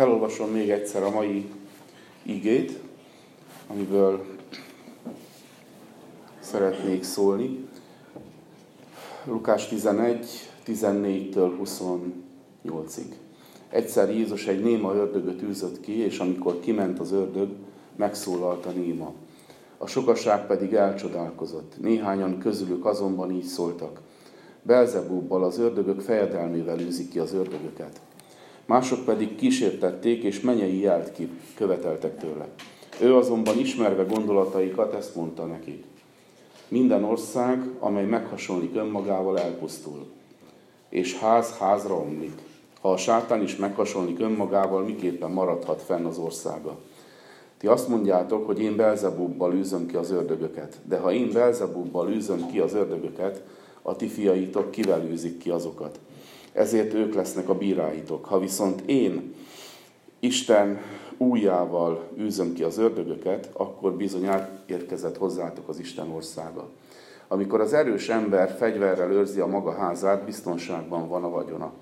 Felolvasom még egyszer a mai igét, amiből szeretnék szólni. Lukás 11, 14-től 28-ig. Egyszer Jézus egy néma ördögöt űzött ki, és amikor kiment az ördög, megszólalt a néma. A sokaság pedig elcsodálkozott. Néhányan közülük azonban így szóltak. Belzebúbbal az ördögök fejedelmével űzik ki az ördögöket. Mások pedig kísértették, és menyei jelt ki, követeltek tőle. Ő azonban ismerve gondolataikat ezt mondta nekik. Minden ország, amely meghasonlik önmagával, elpusztul, és ház házra omlik. Ha a sátán is meghasonlik önmagával, miképpen maradhat fenn az országa? Ti azt mondjátok, hogy én Belzebubbal űzöm ki az ördögöket, de ha én Belzebubbal űzöm ki az ördögöket, a ti fiaitok kivel űzik ki azokat. Ezért ők lesznek a bíráitok. Ha viszont én Isten újjával űzöm ki az ördögöket, akkor bizony érkezett hozzátok az Isten országa. Amikor az erős ember fegyverrel őrzi a maga házát, biztonságban van a vagyona.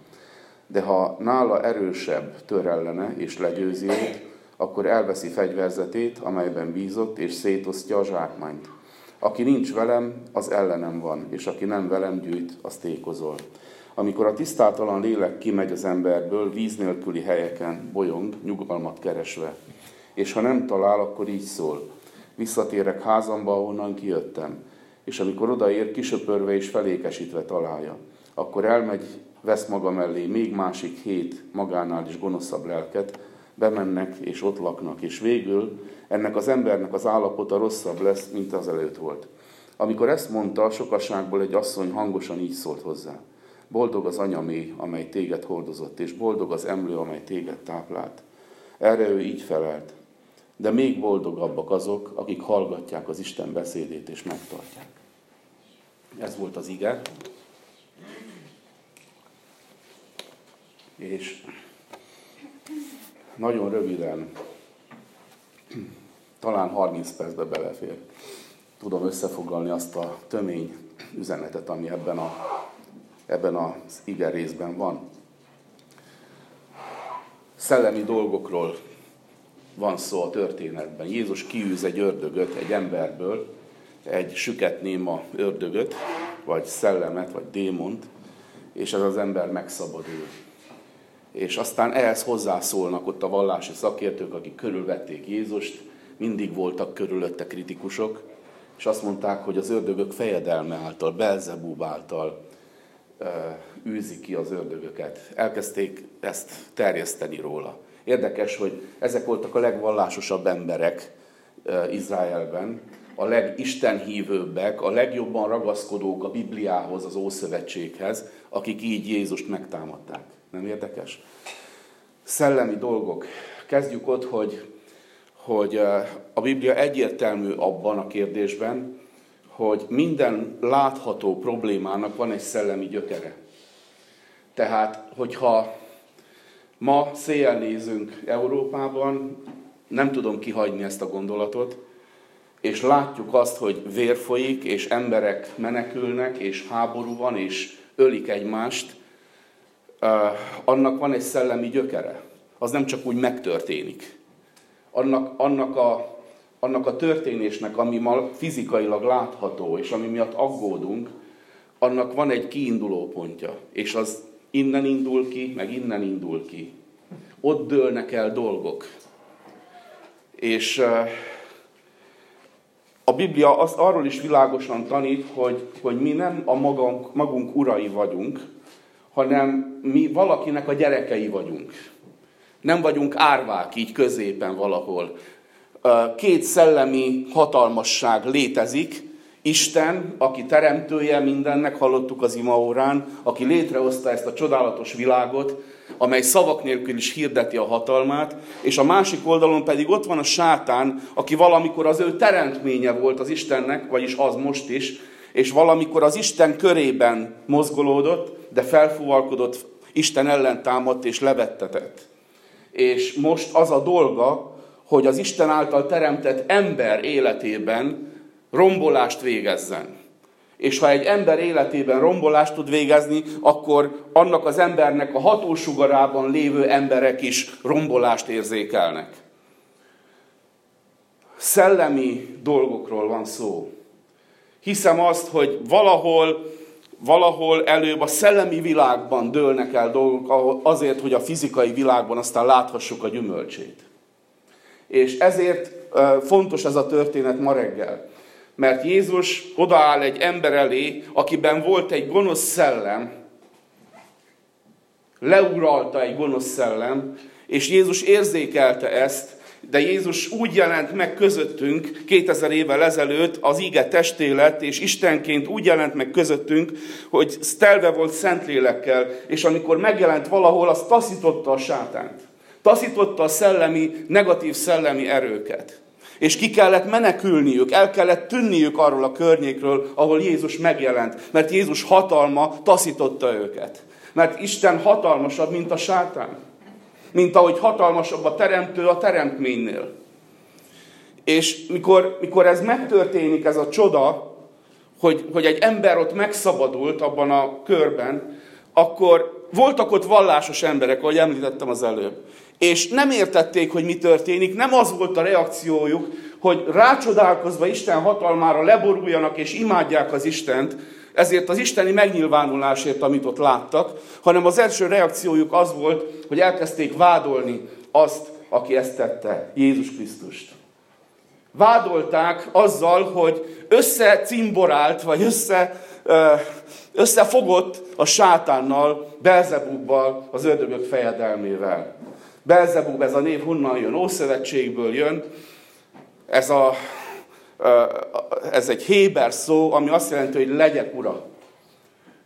De ha nála erősebb tör ellene és legyőzi őt, akkor elveszi fegyverzetét, amelyben bízott, és szétosztja a zsákmányt. Aki nincs velem, az ellenem van, és aki nem velem gyűjt, az tékozol. Amikor a tisztátalan lélek kimegy az emberből, víz nélküli helyeken bolyong, nyugalmat keresve. És ha nem talál, akkor így szól. Visszatérek házamba, ahonnan kijöttem. És amikor odaér, kisöpörve és felékesítve találja. Akkor elmegy, vesz maga mellé még másik hét magánál is gonoszabb lelket, bemennek és ott laknak, és végül ennek az embernek az állapota rosszabb lesz, mint az előtt volt. Amikor ezt mondta, sokaságból egy asszony hangosan így szólt hozzá. Boldog az anyamé, amely téged hordozott, és boldog az emlő, amely téged táplált. Erre ő így felelt. De még boldogabbak azok, akik hallgatják az Isten beszédét és megtartják. Ez volt az ige. És nagyon röviden, talán 30 percbe belefér, tudom összefoglalni azt a tömény üzenetet, ami ebben, a, ebben az ige részben van. Szellemi dolgokról van szó a történetben. Jézus kiűz egy ördögöt egy emberből, egy süket néma ördögöt, vagy szellemet, vagy démont, és ez az ember megszabadul és aztán ehhez hozzászólnak ott a vallási szakértők, akik körülvették Jézust, mindig voltak körülötte kritikusok, és azt mondták, hogy az ördögök fejedelme által, Belzebub által űzi ki az ördögöket. Elkezdték ezt terjeszteni róla. Érdekes, hogy ezek voltak a legvallásosabb emberek Izraelben, a legistenhívőbbek, a legjobban ragaszkodók a Bibliához, az Ószövetséghez, akik így Jézust megtámadták. Nem érdekes? Szellemi dolgok. Kezdjük ott, hogy, hogy a Biblia egyértelmű abban a kérdésben, hogy minden látható problémának van egy szellemi gyökere. Tehát, hogyha ma széjjel nézünk Európában, nem tudom kihagyni ezt a gondolatot, és látjuk azt, hogy vér folyik, és emberek menekülnek, és háború van, és ölik egymást, annak van egy szellemi gyökere. Az nem csak úgy megtörténik. Annak, annak, a, annak a történésnek, ami ma fizikailag látható, és ami miatt aggódunk, annak van egy kiinduló pontja. És az innen indul ki, meg innen indul ki. Ott dőlnek el dolgok. És a Biblia azt arról is világosan tanít, hogy, hogy mi nem a magunk, magunk urai vagyunk, hanem mi valakinek a gyerekei vagyunk. Nem vagyunk árvák így középen valahol. Két szellemi hatalmasság létezik, Isten, aki teremtője mindennek, hallottuk az imaórán, aki létrehozta ezt a csodálatos világot, amely szavak nélkül is hirdeti a hatalmát, és a másik oldalon pedig ott van a sátán, aki valamikor az ő teremtménye volt az Istennek, vagyis az most is, és valamikor az Isten körében mozgolódott, de felfúvalkodott, Isten ellen támadt és levettetett. És most az a dolga, hogy az Isten által teremtett ember életében rombolást végezzen. És ha egy ember életében rombolást tud végezni, akkor annak az embernek a hatósugarában lévő emberek is rombolást érzékelnek. Szellemi dolgokról van szó. Hiszem azt, hogy valahol, valahol előbb a szellemi világban dőlnek el dolgok azért, hogy a fizikai világban aztán láthassuk a gyümölcsét. És ezért fontos ez a történet ma reggel. Mert Jézus odaáll egy ember elé, akiben volt egy gonosz szellem, leuralta egy gonosz szellem, és Jézus érzékelte ezt, de Jézus úgy jelent meg közöttünk 2000 évvel ezelőtt az íge testélet, és Istenként úgy jelent meg közöttünk, hogy stelve volt Szentlélekkel, és amikor megjelent valahol, az taszította a sátánt. Taszította a szellemi, negatív szellemi erőket. És ki kellett menekülniük, el kellett tűnniük arról a környékről, ahol Jézus megjelent. Mert Jézus hatalma taszította őket. Mert Isten hatalmasabb, mint a sátán. Mint ahogy hatalmasabb a teremtő a teremtménynél. És mikor, mikor ez megtörténik, ez a csoda, hogy, hogy egy ember ott megszabadult abban a körben, akkor voltak ott vallásos emberek, ahogy említettem az előbb. És nem értették, hogy mi történik, nem az volt a reakciójuk, hogy rácsodálkozva Isten hatalmára leboruljanak és imádják az Istent, ezért az isteni megnyilvánulásért, amit ott láttak, hanem az első reakciójuk az volt, hogy elkezdték vádolni azt, aki ezt tette, Jézus Krisztust. Vádolták azzal, hogy összecimborált, vagy össze, összefogott a sátánnal, Belzebubbal, az ördögök fejedelmével. Belzebub, ez a név honnan jön? Ószövetségből jön. Ez, a, ez egy héber szó, ami azt jelenti, hogy legyek ura.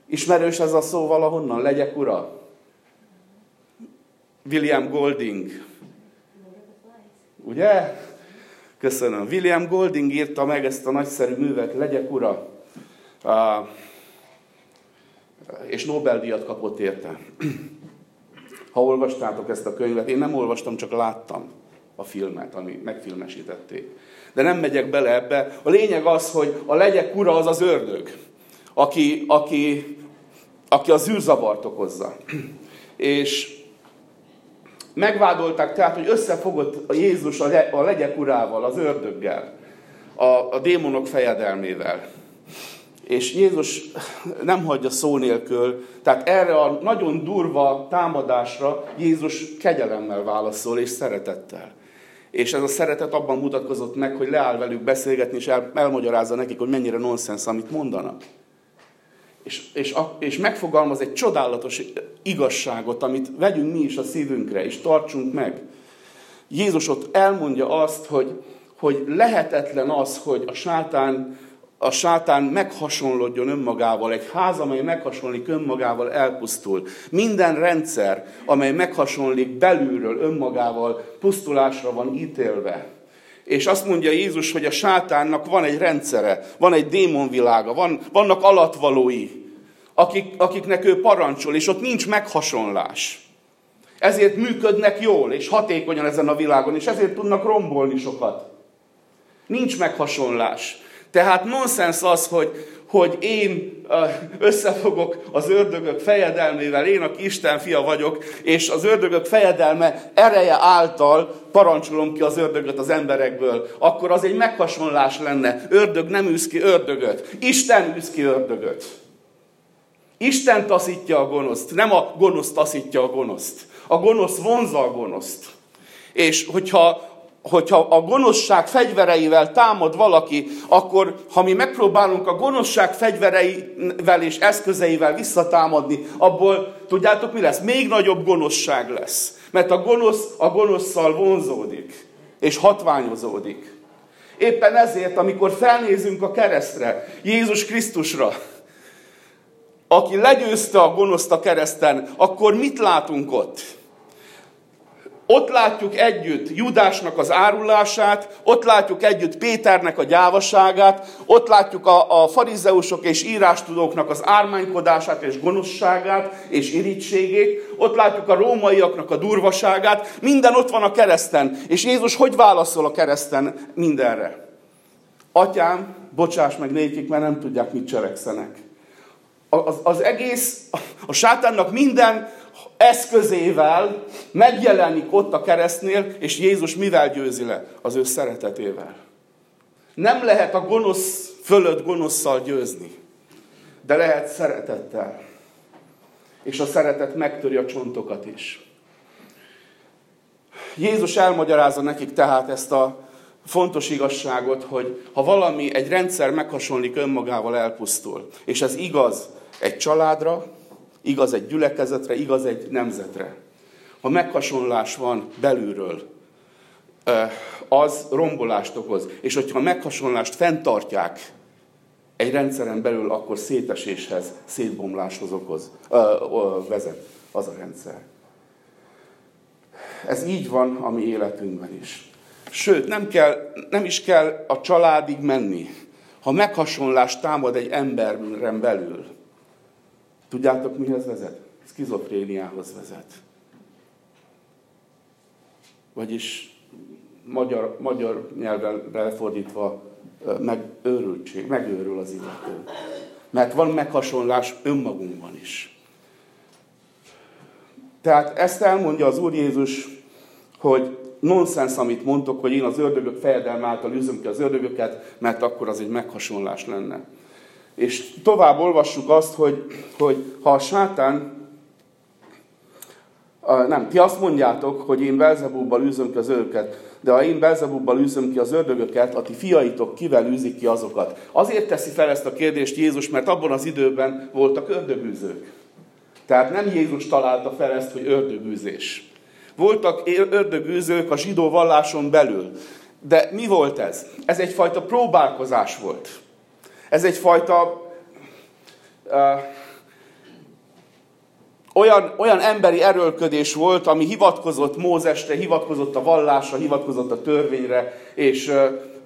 Ismerős ez a szó valahonnan? Legyek ura? William Golding. Ugye? Köszönöm. William Golding írta meg ezt a nagyszerű művet, Legyek ura. És Nobel-díjat kapott érte ha olvastátok ezt a könyvet. Én nem olvastam, csak láttam a filmet, ami megfilmesítették. De nem megyek bele ebbe. A lényeg az, hogy a legyek ura az az ördög, aki, aki, aki az űrzavart okozza. És megvádolták tehát, hogy összefogott a Jézus a, le, a legyek urával, az ördöggel, a, a démonok fejedelmével. És Jézus nem hagyja szó nélkül, tehát erre a nagyon durva támadásra Jézus kegyelemmel válaszol és szeretettel. És ez a szeretet abban mutatkozott meg, hogy leáll velük beszélgetni, és el, elmagyarázza nekik, hogy mennyire nonsens, amit mondanak. És, és, és megfogalmaz egy csodálatos igazságot, amit vegyünk mi is a szívünkre, és tartsunk meg. Jézus ott elmondja azt, hogy, hogy lehetetlen az, hogy a sátán a sátán meghasonlodjon önmagával, egy ház, amely meghasonlik önmagával, elpusztul. Minden rendszer, amely meghasonlik belülről önmagával, pusztulásra van ítélve. És azt mondja Jézus, hogy a sátánnak van egy rendszere, van egy démonvilága, van, vannak alatvalói, akik, akiknek ő parancsol, és ott nincs meghasonlás. Ezért működnek jól és hatékonyan ezen a világon, és ezért tudnak rombolni sokat. Nincs meghasonlás. Tehát nonsens az, hogy, hogy én összefogok az ördögök fejedelmével, én, aki Isten fia vagyok, és az ördögök fejedelme ereje által parancsolom ki az ördögöt az emberekből, akkor az egy meghasonlás lenne. Ördög nem űz ki ördögöt. Isten űz ki ördögöt. Isten taszítja a gonoszt, nem a gonosz taszítja a gonoszt. A gonosz vonza a gonoszt. És hogyha hogyha a gonoszság fegyvereivel támad valaki, akkor ha mi megpróbálunk a gonoszság fegyvereivel és eszközeivel visszatámadni, abból tudjátok mi lesz? Még nagyobb gonoszság lesz. Mert a gonosz a gonoszszal vonzódik, és hatványozódik. Éppen ezért, amikor felnézünk a keresztre, Jézus Krisztusra, aki legyőzte a gonoszt a kereszten, akkor mit látunk ott? Ott látjuk együtt Judásnak az árulását, ott látjuk együtt Péternek a gyávaságát, ott látjuk a, a farizeusok és írástudóknak az ármánykodását és gonoszságát és irítségét, ott látjuk a rómaiaknak a durvaságát, minden ott van a kereszten. És Jézus hogy válaszol a kereszten mindenre? Atyám, bocsáss meg nékik, mert nem tudják, mit cselekszenek. Az, az egész, a sátánnak minden eszközével megjelenik ott a keresztnél, és Jézus mivel győzi le? Az ő szeretetével. Nem lehet a gonosz fölött gonoszszal győzni, de lehet szeretettel. És a szeretet megtöri a csontokat is. Jézus elmagyarázza nekik tehát ezt a fontos igazságot, hogy ha valami, egy rendszer meghasonlik önmagával, elpusztul. És ez igaz egy családra, igaz egy gyülekezetre, igaz egy nemzetre. Ha meghasonlás van belülről, az rombolást okoz. És hogyha a meghasonlást fenntartják egy rendszeren belül, akkor széteséshez, szétbomláshoz okoz, ö, ö, vezet az a rendszer. Ez így van a mi életünkben is. Sőt, nem, kell, nem is kell a családig menni. Ha meghasonlást támad egy emberen belül, tudjátok mihez vezet? Skizofréniához vezet. Vagyis magyar, magyar nyelven lefordítva megőrültség, megőrül az illető. Mert van meghasonlás önmagunkban is. Tehát ezt elmondja az Úr Jézus, hogy nonsens, amit mondtok, hogy én az ördögök fejedelm által üzöm ki az ördögöket, mert akkor az egy meghasonlás lenne. És tovább olvassuk azt, hogy, hogy ha a sátán, nem, ti azt mondjátok, hogy én Belzebúbbal üzöm ki az ördögöket, de ha én Belzebubbal űzöm ki az ördögöket, a ti fiaitok kivel űzik ki azokat? Azért teszi fel ezt a kérdést Jézus, mert abban az időben voltak ördögűzők. Tehát nem Jézus találta fel ezt, hogy ördögűzés. Voltak ördögűzők a zsidó valláson belül. De mi volt ez? Ez egyfajta próbálkozás volt. Ez egyfajta uh, olyan, olyan emberi erőlködés volt, ami hivatkozott Mózesre, hivatkozott a vallásra, hivatkozott a törvényre, és,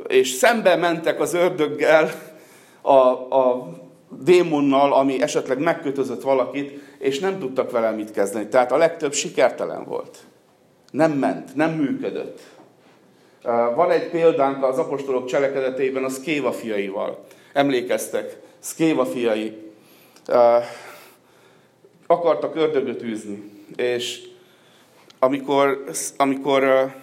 és szembe mentek az ördöggel, a, a démonnal, ami esetleg megkötözött valakit, és nem tudtak vele mit kezdeni. Tehát a legtöbb sikertelen volt. Nem ment, nem működött. Van egy példánk az apostolok cselekedetében a Szkéva fiaival. Emlékeztek, Szkéva fiai akartak ördögöt űzni. És amikor, amikor,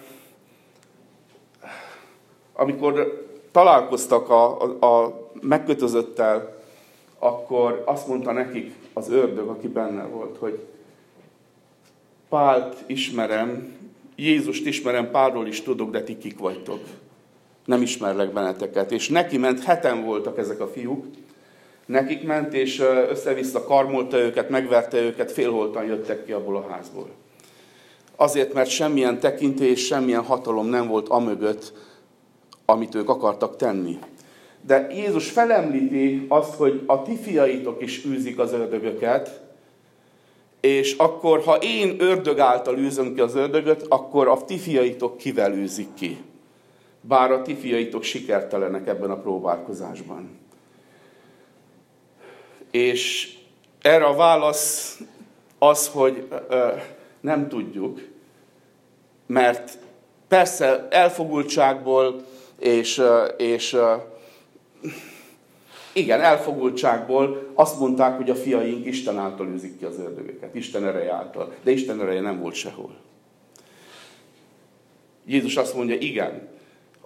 amikor találkoztak a, a, a megkötözöttel, akkor azt mondta nekik az ördög, aki benne volt, hogy Pált ismerem, Jézust ismerem, Pálról is tudok, de ti kik vagytok. Nem ismerlek benneteket. És neki ment, heten voltak ezek a fiúk, nekik ment, és össze-vissza karmolta őket, megverte őket, félholtan jöttek ki abból a házból. Azért, mert semmilyen tekintély és semmilyen hatalom nem volt amögött, amit ők akartak tenni. De Jézus felemlíti azt, hogy a ti fiaitok is űzik az ördögöket, és akkor, ha én ördög által űzöm ki az ördögöt, akkor a ti fiaitok kivel űzik ki. Bár a ti fiaitok sikertelenek ebben a próbálkozásban. És erre a válasz az, hogy ö, nem tudjuk, mert persze elfogultságból és, és igen, elfogultságból azt mondták, hogy a fiaink Isten által űzik ki az ördögöket, Isten ereje által. De Isten ereje nem volt sehol. Jézus azt mondja, igen,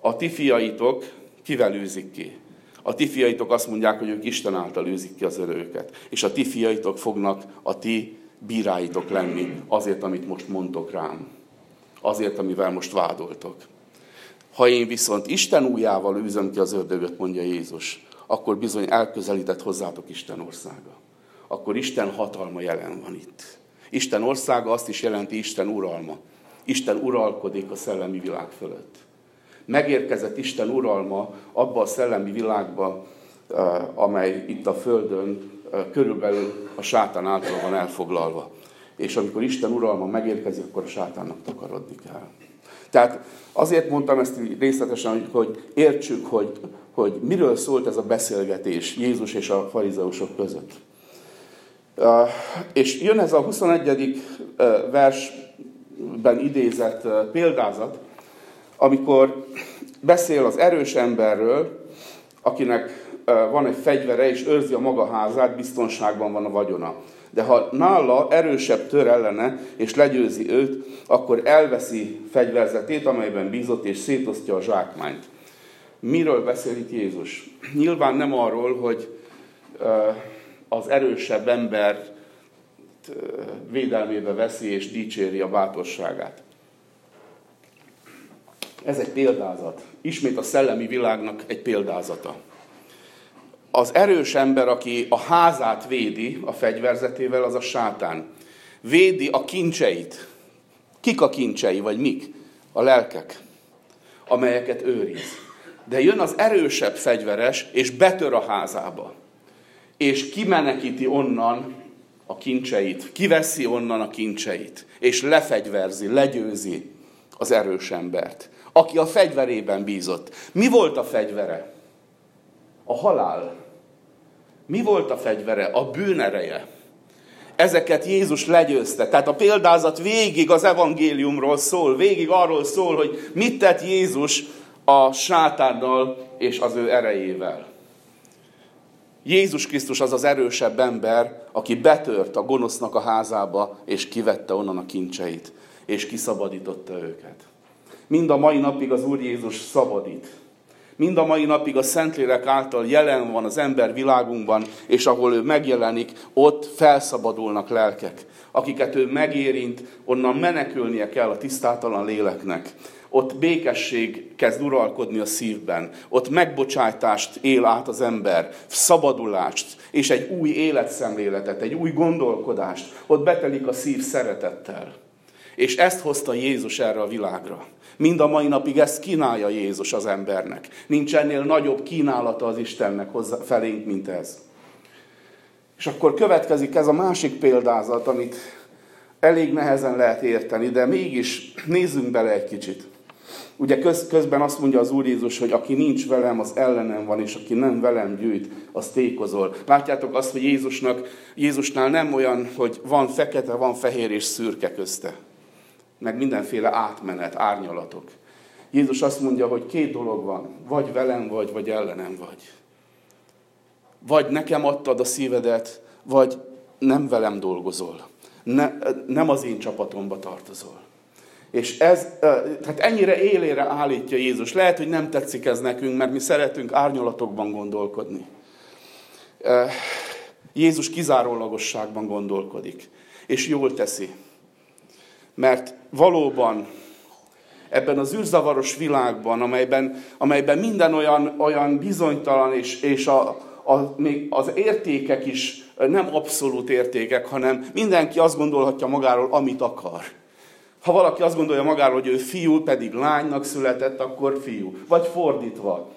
a ti fiaitok kivel űzik ki? A ti fiaitok azt mondják, hogy ők Isten által űzik ki az örököket. És a ti fiaitok fognak a ti bíráitok lenni azért, amit most mondtok rám. Azért, amivel most vádoltok. Ha én viszont Isten újjával űzöm ki az ördögöt, mondja Jézus, akkor bizony elközelített hozzátok Isten országa. Akkor Isten hatalma jelen van itt. Isten országa azt is jelenti Isten uralma. Isten uralkodik a szellemi világ fölött megérkezett Isten uralma abba a szellemi világba, amely itt a Földön körülbelül a sátán által van elfoglalva. És amikor Isten uralma megérkezik, akkor a sátánnak takarodni kell. Tehát azért mondtam ezt részletesen, hogy értsük, hogy, hogy miről szólt ez a beszélgetés Jézus és a farizeusok között. És jön ez a 21. versben idézett példázat, amikor beszél az erős emberről, akinek van egy fegyvere és őrzi a maga házát, biztonságban van a vagyona. De ha nála erősebb tör ellene, és legyőzi őt, akkor elveszi fegyverzetét, amelyben bízott, és szétosztja a zsákmányt. Miről beszél itt Jézus? Nyilván nem arról, hogy az erősebb ember védelmébe veszi és dicséri a bátorságát. Ez egy példázat. Ismét a szellemi világnak egy példázata. Az erős ember, aki a házát védi a fegyverzetével, az a sátán. Védi a kincseit. Kik a kincsei, vagy mik? A lelkek, amelyeket őriz. De jön az erősebb fegyveres, és betör a házába. És kimenekíti onnan a kincseit. Kiveszi onnan a kincseit. És lefegyverzi, legyőzi az erős embert aki a fegyverében bízott. Mi volt a fegyvere? A halál. Mi volt a fegyvere? A bűnereje. Ezeket Jézus legyőzte. Tehát a példázat végig az evangéliumról szól, végig arról szól, hogy mit tett Jézus a sátánnal és az ő erejével. Jézus Krisztus az az erősebb ember, aki betört a gonosznak a házába, és kivette onnan a kincseit, és kiszabadította őket. Mind a mai napig az Úr Jézus szabadít. Mind a mai napig a Szentlélek által jelen van az ember világunkban, és ahol ő megjelenik, ott felszabadulnak lelkek. Akiket ő megérint, onnan menekülnie kell a tisztátalan léleknek. Ott békesség kezd uralkodni a szívben. Ott megbocsájtást él át az ember, szabadulást, és egy új életszemléletet, egy új gondolkodást. Ott betelik a szív szeretettel. És ezt hozta Jézus erre a világra. Mind a mai napig ezt kínálja Jézus az embernek. Nincs ennél nagyobb kínálata az Istennek hozzá, felénk, mint ez. És akkor következik ez a másik példázat, amit elég nehezen lehet érteni, de mégis nézzünk bele egy kicsit. Ugye köz, közben azt mondja az Úr Jézus, hogy aki nincs velem, az ellenem van, és aki nem velem gyűjt, az tékozol. Látjátok azt, hogy Jézusnak, Jézusnál nem olyan, hogy van fekete, van fehér és szürke közte meg mindenféle átmenet, árnyalatok. Jézus azt mondja, hogy két dolog van, vagy velem vagy, vagy ellenem vagy. Vagy nekem adtad a szívedet, vagy nem velem dolgozol. Ne, nem az én csapatomba tartozol. És ez, tehát ennyire élére állítja Jézus. Lehet, hogy nem tetszik ez nekünk, mert mi szeretünk árnyalatokban gondolkodni. Jézus kizárólagosságban gondolkodik, és jól teszi. Mert valóban ebben az űrzavaros világban, amelyben, amelyben minden olyan, olyan bizonytalan, és, és a, a, még az értékek is nem abszolút értékek, hanem mindenki azt gondolhatja magáról, amit akar. Ha valaki azt gondolja magáról, hogy ő fiú, pedig lánynak született, akkor fiú. Vagy fordítva.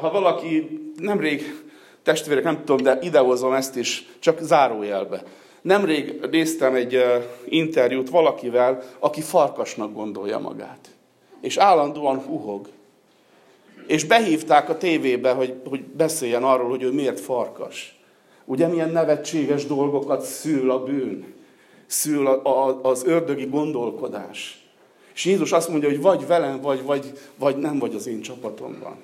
Ha valaki nemrég testvérek, nem tudom, de idehozom ezt is, csak zárójelbe. Nemrég néztem egy interjút valakivel, aki farkasnak gondolja magát. És állandóan huhog. És behívták a tévébe, hogy, hogy beszéljen arról, hogy ő miért farkas. Ugye milyen nevetséges dolgokat szül a bűn, szül a, a, az ördögi gondolkodás. És Jézus azt mondja, hogy vagy velem vagy, vagy, vagy nem vagy az én csapatomban.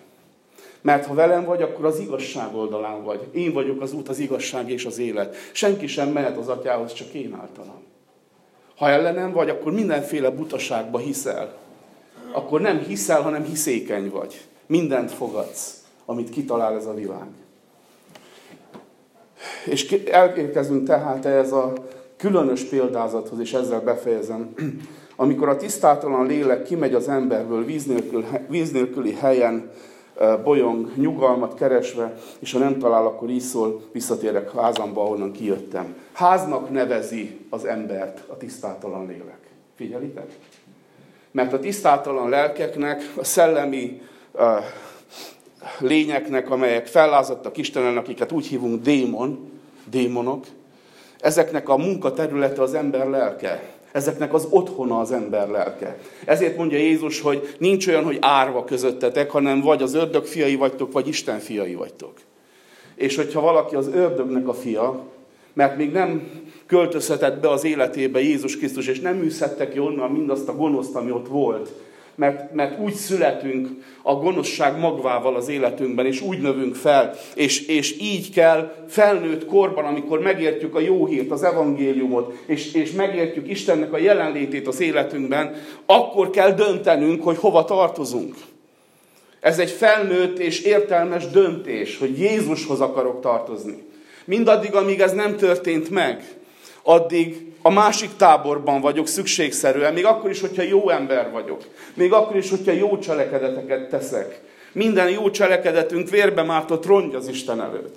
Mert ha velem vagy, akkor az igazság oldalán vagy. Én vagyok az út, az igazság és az élet. Senki sem mehet az atyához, csak én általam. Ha ellenem vagy, akkor mindenféle butaságba hiszel. Akkor nem hiszel, hanem hiszékeny vagy. Mindent fogadsz, amit kitalál ez a világ. És elérkezünk tehát ez a különös példázathoz, és ezzel befejezem. Amikor a tisztátalan lélek kimegy az emberből víz, víz nélküli helyen, bolyong, nyugalmat keresve, és ha nem talál, akkor így szól, visszatérek házamba, ahonnan kijöttem. Háznak nevezi az embert a tisztátalan lélek. Figyelitek? Mert a tisztátalan lelkeknek, a szellemi uh, lényeknek, amelyek fellázadtak Istenen, akiket úgy hívunk démon, démonok, ezeknek a munkaterülete az ember lelke. Ezeknek az otthona az ember lelke. Ezért mondja Jézus, hogy nincs olyan, hogy árva közöttetek, hanem vagy az ördög fiai vagytok, vagy Isten fiai vagytok. És hogyha valaki az ördögnek a fia, mert még nem költözhetett be az életébe Jézus Krisztus, és nem űzhette ki onnan mindazt a gonoszt, ami ott volt, mert, mert úgy születünk a gonoszság magvával az életünkben, és úgy növünk fel, és, és így kell felnőtt korban, amikor megértjük a jó hírt, az evangéliumot, és, és megértjük Istennek a jelenlétét az életünkben, akkor kell döntenünk, hogy hova tartozunk. Ez egy felnőtt és értelmes döntés, hogy Jézushoz akarok tartozni. Mindaddig, amíg ez nem történt meg, addig a másik táborban vagyok szükségszerűen, még akkor is, hogyha jó ember vagyok. Még akkor is, hogyha jó cselekedeteket teszek. Minden jó cselekedetünk vérbe mártott rongy az Isten előtt.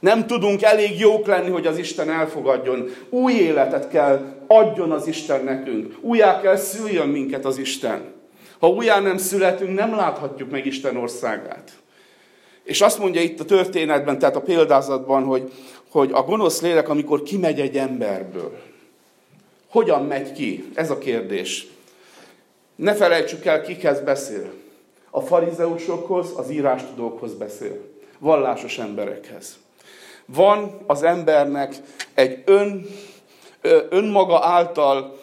Nem tudunk elég jók lenni, hogy az Isten elfogadjon. Új életet kell adjon az Isten nekünk. Újjá kell szüljön minket az Isten. Ha újjá nem születünk, nem láthatjuk meg Isten országát. És azt mondja itt a történetben, tehát a példázatban, hogy, hogy a gonosz lélek, amikor kimegy egy emberből, hogyan megy ki? Ez a kérdés. Ne felejtsük el, kikhez beszél. A farizeusokhoz, az írástudókhoz beszél. Vallásos emberekhez. Van az embernek egy ön, önmaga által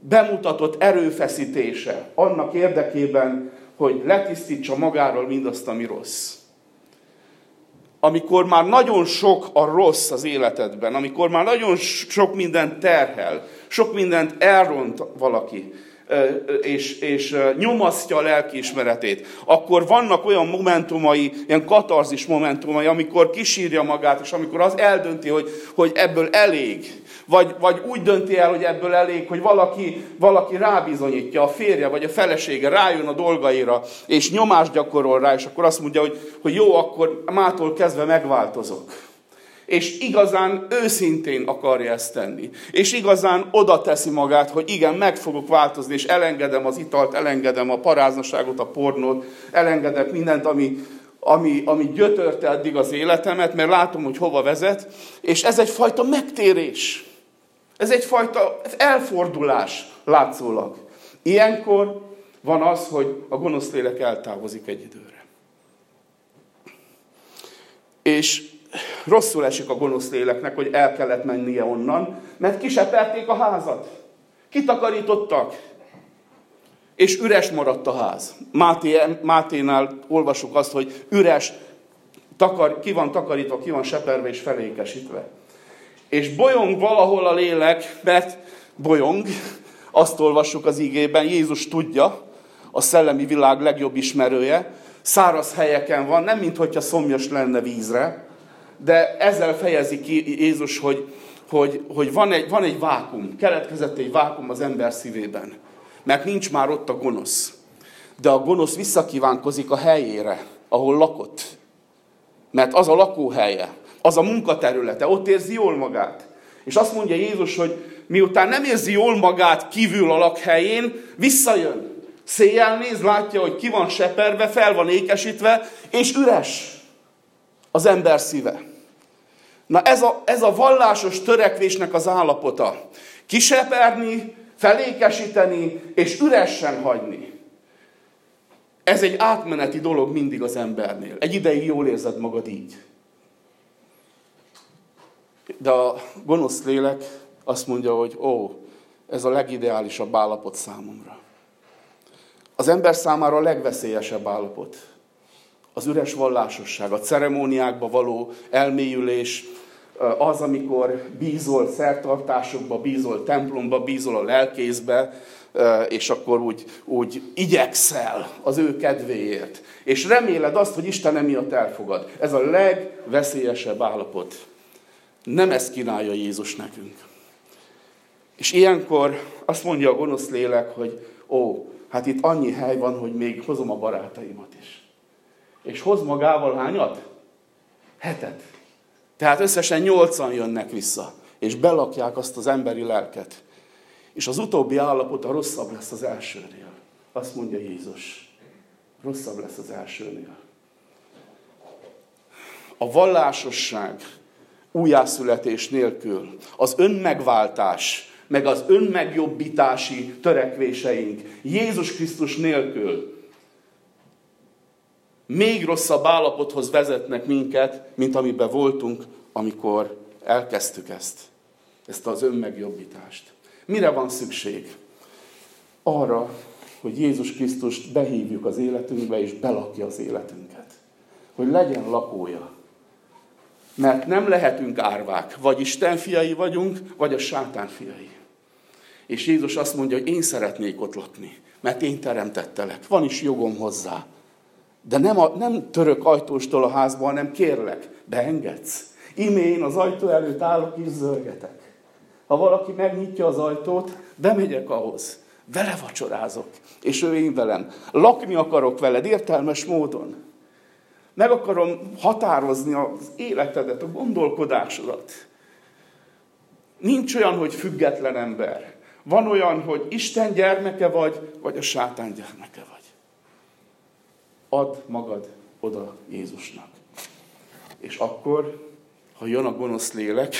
bemutatott erőfeszítése annak érdekében, hogy letisztítsa magáról mindazt, ami rossz amikor már nagyon sok a rossz az életedben, amikor már nagyon sok mindent terhel, sok mindent elront valaki, és, és nyomasztja a lelkiismeretét, akkor vannak olyan momentumai, ilyen katarzis momentumai, amikor kisírja magát, és amikor az eldönti, hogy, hogy ebből elég, vagy, vagy úgy dönti el, hogy ebből elég, hogy valaki, valaki rábizonyítja, a férje vagy a felesége rájön a dolgaira, és nyomást gyakorol rá, és akkor azt mondja, hogy, hogy jó, akkor mától kezdve megváltozok. És igazán őszintén akarja ezt tenni. És igazán oda teszi magát, hogy igen, meg fogok változni, és elengedem az italt, elengedem a paráznaságot, a pornót, elengedek mindent, ami, ami, ami gyötörte eddig az életemet, mert látom, hogy hova vezet, és ez egyfajta megtérés. Ez egyfajta elfordulás látszólag. Ilyenkor van az, hogy a gonosz lélek eltávozik egy időre. És rosszul esik a gonosz léleknek, hogy el kellett mennie onnan, mert kiseperték a házat. Kitakarítottak, és üres maradt a ház. Máté, Máténál olvasjuk azt, hogy üres, takar, ki van takarítva, ki van seperve és felékesítve és bolyong valahol a lélek, mert bolyong, azt olvassuk az igében, Jézus tudja, a szellemi világ legjobb ismerője, száraz helyeken van, nem mintha szomjas lenne vízre, de ezzel fejezi ki Jézus, hogy, hogy, hogy van, egy, van egy vákum, keletkezett egy vákum az ember szívében, mert nincs már ott a gonosz. De a gonosz visszakívánkozik a helyére, ahol lakott. Mert az a lakóhelye, az a munkaterülete, ott érzi jól magát. És azt mondja Jézus, hogy miután nem érzi jól magát kívül a lakhelyén, visszajön. Széjjel néz, látja, hogy ki van seperve, fel van ékesítve, és üres az ember szíve. Na ez a, ez a vallásos törekvésnek az állapota. Kiseperni, felékesíteni, és üresen hagyni. Ez egy átmeneti dolog mindig az embernél. Egy ideig jól érzed magad így. De a gonosz lélek azt mondja, hogy ó, ez a legideálisabb állapot számomra. Az ember számára a legveszélyesebb állapot. Az üres vallásosság, a ceremóniákba való elmélyülés, az, amikor bízol szertartásokba, bízol templomba, bízol a lelkészbe, és akkor úgy, úgy igyekszel az ő kedvéért. És reméled azt, hogy Isten emiatt elfogad. Ez a legveszélyesebb állapot. Nem ezt kínálja Jézus nekünk. És ilyenkor azt mondja a gonosz lélek, hogy ó, hát itt annyi hely van, hogy még hozom a barátaimat is. És hoz magával hányat? Hetet. Tehát összesen nyolcan jönnek vissza, és belakják azt az emberi lelket. És az utóbbi állapot a rosszabb lesz az elsőnél. Azt mondja Jézus. Rosszabb lesz az elsőnél. A vallásosság újjászületés nélkül, az önmegváltás, meg az önmegjobbítási törekvéseink Jézus Krisztus nélkül még rosszabb állapothoz vezetnek minket, mint amiben voltunk, amikor elkezdtük ezt, ezt az önmegjobbítást. Mire van szükség? arra, hogy Jézus Krisztust behívjuk az életünkbe, és belakja az életünket. Hogy legyen lakója. Mert nem lehetünk árvák. Vagy Isten fiai vagyunk, vagy a sátán fiai. És Jézus azt mondja, hogy én szeretnék ott lakni, mert én teremtettelek. Van is jogom hozzá. De nem, a, nem török ajtóstól a házba, hanem kérlek, beengedsz. Imé én az ajtó előtt állok és zörgetek. Ha valaki megnyitja az ajtót, bemegyek ahhoz. Vele vacsorázok, és ő én velem. Lakni akarok veled értelmes módon. Meg akarom határozni az életedet, a gondolkodásodat. Nincs olyan, hogy független ember. Van olyan, hogy Isten gyermeke vagy, vagy a sátán gyermeke vagy. Add magad oda Jézusnak. És akkor, ha jön a gonosz lélek,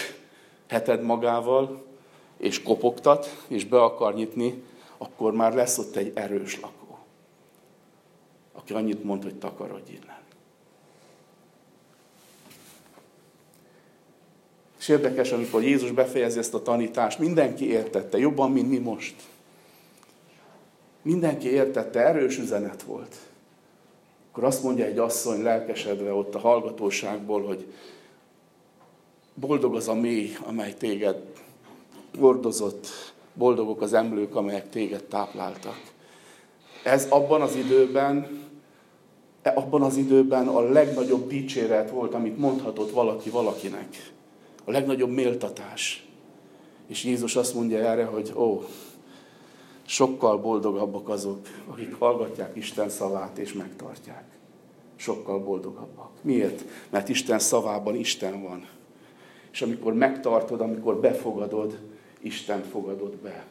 heted magával, és kopogtat, és be akar nyitni, akkor már lesz ott egy erős lakó, aki annyit mond, hogy takarodj innen. És érdekes, amikor Jézus befejezi ezt a tanítást, mindenki értette, jobban, mint mi most. Mindenki értette, erős üzenet volt. Akkor azt mondja egy asszony lelkesedve ott a hallgatóságból, hogy boldog az a mély, amely téged gordozott, boldogok az emlők, amelyek téged tápláltak. Ez abban az időben, abban az időben a legnagyobb dicséret volt, amit mondhatott valaki valakinek. A legnagyobb méltatás. És Jézus azt mondja erre, hogy ó, sokkal boldogabbak azok, akik hallgatják Isten szavát és megtartják. Sokkal boldogabbak. Miért? Mert Isten szavában Isten van. És amikor megtartod, amikor befogadod, Isten fogadod be.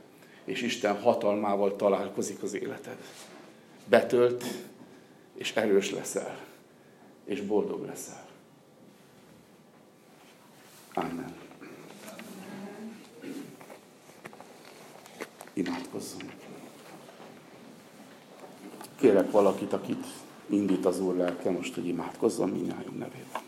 És Isten hatalmával találkozik az életed. Betölt, és erős leszel. És boldog leszel. Amen. Imádkozzunk. Kérek valakit, akit indít az Úr lelke most, hogy imádkozzon minnyájunk nevében.